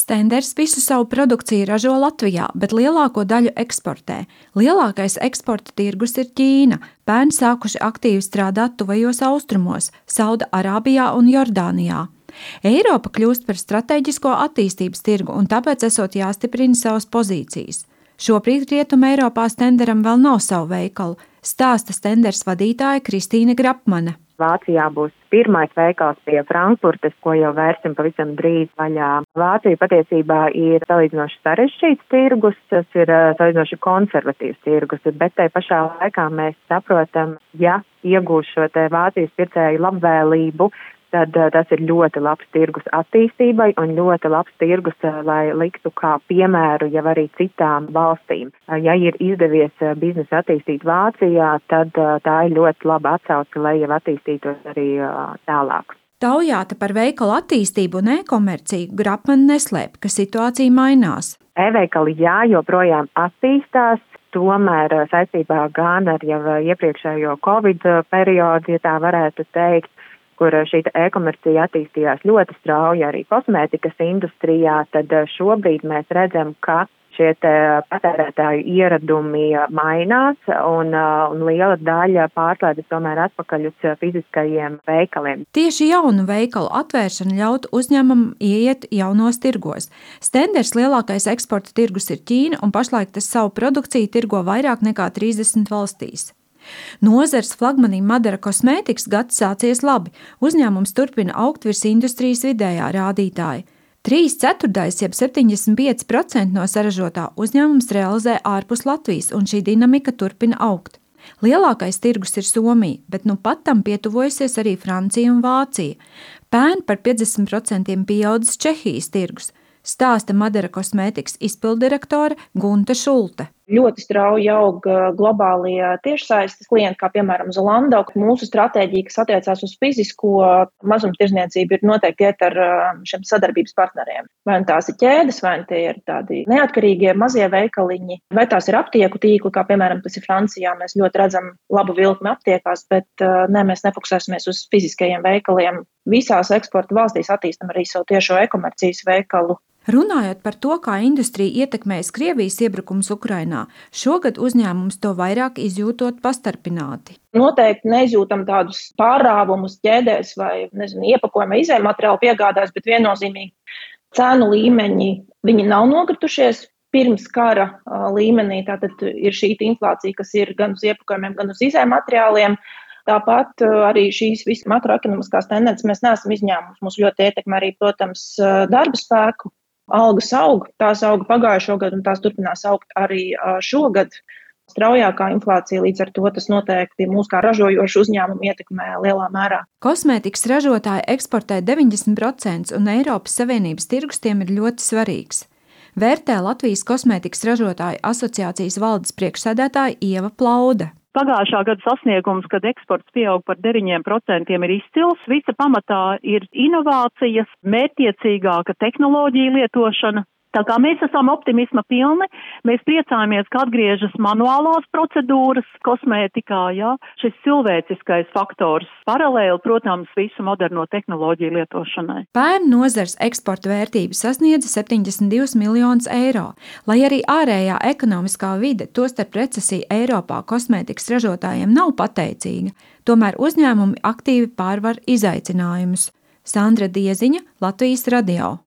Stenders visu savu produkciju ražo Latvijā, bet lielāko daļu eksportē. Lielākais eksporta tirgus ir Ķīna. Pērn sākuši aktīvi strādāt tuvajos austrumos, Sauda Arābijā un Jordānijā. Eiropa kļūst par strateģisko attīstības tirgu, un tāpēc esot jāstiprina savas pozīcijas. Šobrīd Rietumē Eiropā Stenderam vēl nav savu veikalu, stāsta Stenders vadītāja Kristīna Grapmana. Vācijā būs pirmais veikals pie Frankfurtes, ko jau vērsim pavisam drīz vaļā. Vācija patiesībā ir salīdzinoši sarežģīts tirgus, tas ir salīdzinoši konservatīvs tirgus, bet tai pašā laikā mēs saprotam, ja iegūs šo te Vācijas pircēju labvēlību, tad uh, tas ir ļoti labs tirgus attīstībai un ļoti labs tirgus, uh, lai liktu kā piemēru jau arī citām valstīm. Uh, ja ir izdevies biznesu attīstīt Vācijā, tad tā ir ļoti laba atsauce, lai jau attīstītos arī tālāk. Taujāta par veikalu attīstību un e-komerciju Grapman neslēp, ka situācija mainās. E-veikali jā, joprojām attīstās, tomēr saistībā gan ar jau iepriekšējo Covid periodu, ja tā varētu teikt, kur eh, šī e-komercija attīstījās ļoti strauji arī kosmētikas industrijā, tad eh, šobrīd mēs redzam, ka šie patērētāju ieradumi eh, mainās un, un liela daļa pārslēdzas tomēr atpakaļ uz fiziskajiem veikaliem. Tieši jaunu veikalu atvēršana ļautu uzņēmumam ieiet jaunos tirgos. Stenders lielākais eksporta tirgus ir Ķīna un pašlaik tas savu produkciju tirgo vairāk nekā 30 valstīs. Nozars flagmanim Madara kosmētikas gads sācies labi. Uzņēmums turpina augt virs industrijas vidējā rādītāja. 3 ceturtais, jeb 75% no saražotā uzņēmums realizē ārpus Latvijas, un šī dinamika turpina augt. Lielākais tirgus ir Somija, bet nu pat tam pietuvojusies arī Francija un Vācija. Pērn par 50% pieaudzis Čehijas tirgus, stāsta Madara kosmētikas izpildirektore Gunta Šulte ļoti strauji aug globālie tiešsaistes klienti, kā piemēram Zolando. Mūsu stratēģija, kas attiecās uz fizisko mazumtirdzniecību, ir noteikti iet ar šiem sadarbības partneriem. Vai nu tās ir ķēdes, vai nu tie ir tādi neatkarīgie mazie veikaliņi, vai tās ir aptieku tīkli, kā piemēram tas ir Francijā. Mēs ļoti redzam labu vilkmi aptiekās, bet ne, mēs nefokusēsimies uz fiziskajiem veikaliem. Visās eksporta valstīs attīstam arī savu tiešo e-komercijas veikalu Runājot par to, kā industrija ietekmēs Krievijas iebrukums Ukrainā, šogad uzņēmums to vairāk izjūtot pastarpināti. Noteikti neizjūtam tādus pārāvumus ķēdēs vai nezinu, iepakojuma izējumateriālu piegādājs, bet viennozīmīgi cēnu līmeņi viņi nav nokritušies. Pirms kara līmenī tātad ir šī inflācija, kas ir gan uz iepakojumiem, gan uz izējumateriāliem. Tāpat arī šīs visas makroekonomiskās tendences mēs neesam izņēmuši. Mums ļoti ietekmē arī, protams, darba spēku algas aug, tās auga pagājušo gadu un tās turpinās augt arī šogad. Straujākā inflācija līdz ar to tas noteikti mūs kā ražojošu uzņēmumu ietekmē lielā mērā. Kosmētikas ražotāji eksportē 90% un Eiropas Savienības tirgus tiem ir ļoti svarīgs. Vērtē Latvijas kosmētikas ražotāju asociācijas valdes priekšsēdētāja Ieva Plaude. Pagājušā gada sasniegums, kad eksports pieaug par 9%, ir izcils. Visa pamatā ir inovācijas, mērķiecīgāka tehnoloģija lietošana, Tā kā mēs esam optimisma pilni, mēs priecājamies, ka atgriežas manuālās procedūras kosmētikā, jā, šis cilvēciskais faktors paralēli, protams, visu moderno tehnoloģiju lietošanai. Pērn nozars eksporta vērtība sasniedza 72 miljonus eiro, lai arī ārējā ekonomiskā vide, tostarp recesija Eiropā kosmētikas ražotājiem nav pateicīga, tomēr uzņēmumi aktīvi pārvar izaicinājumus. Sandra Dieziņa, Latvijas radio.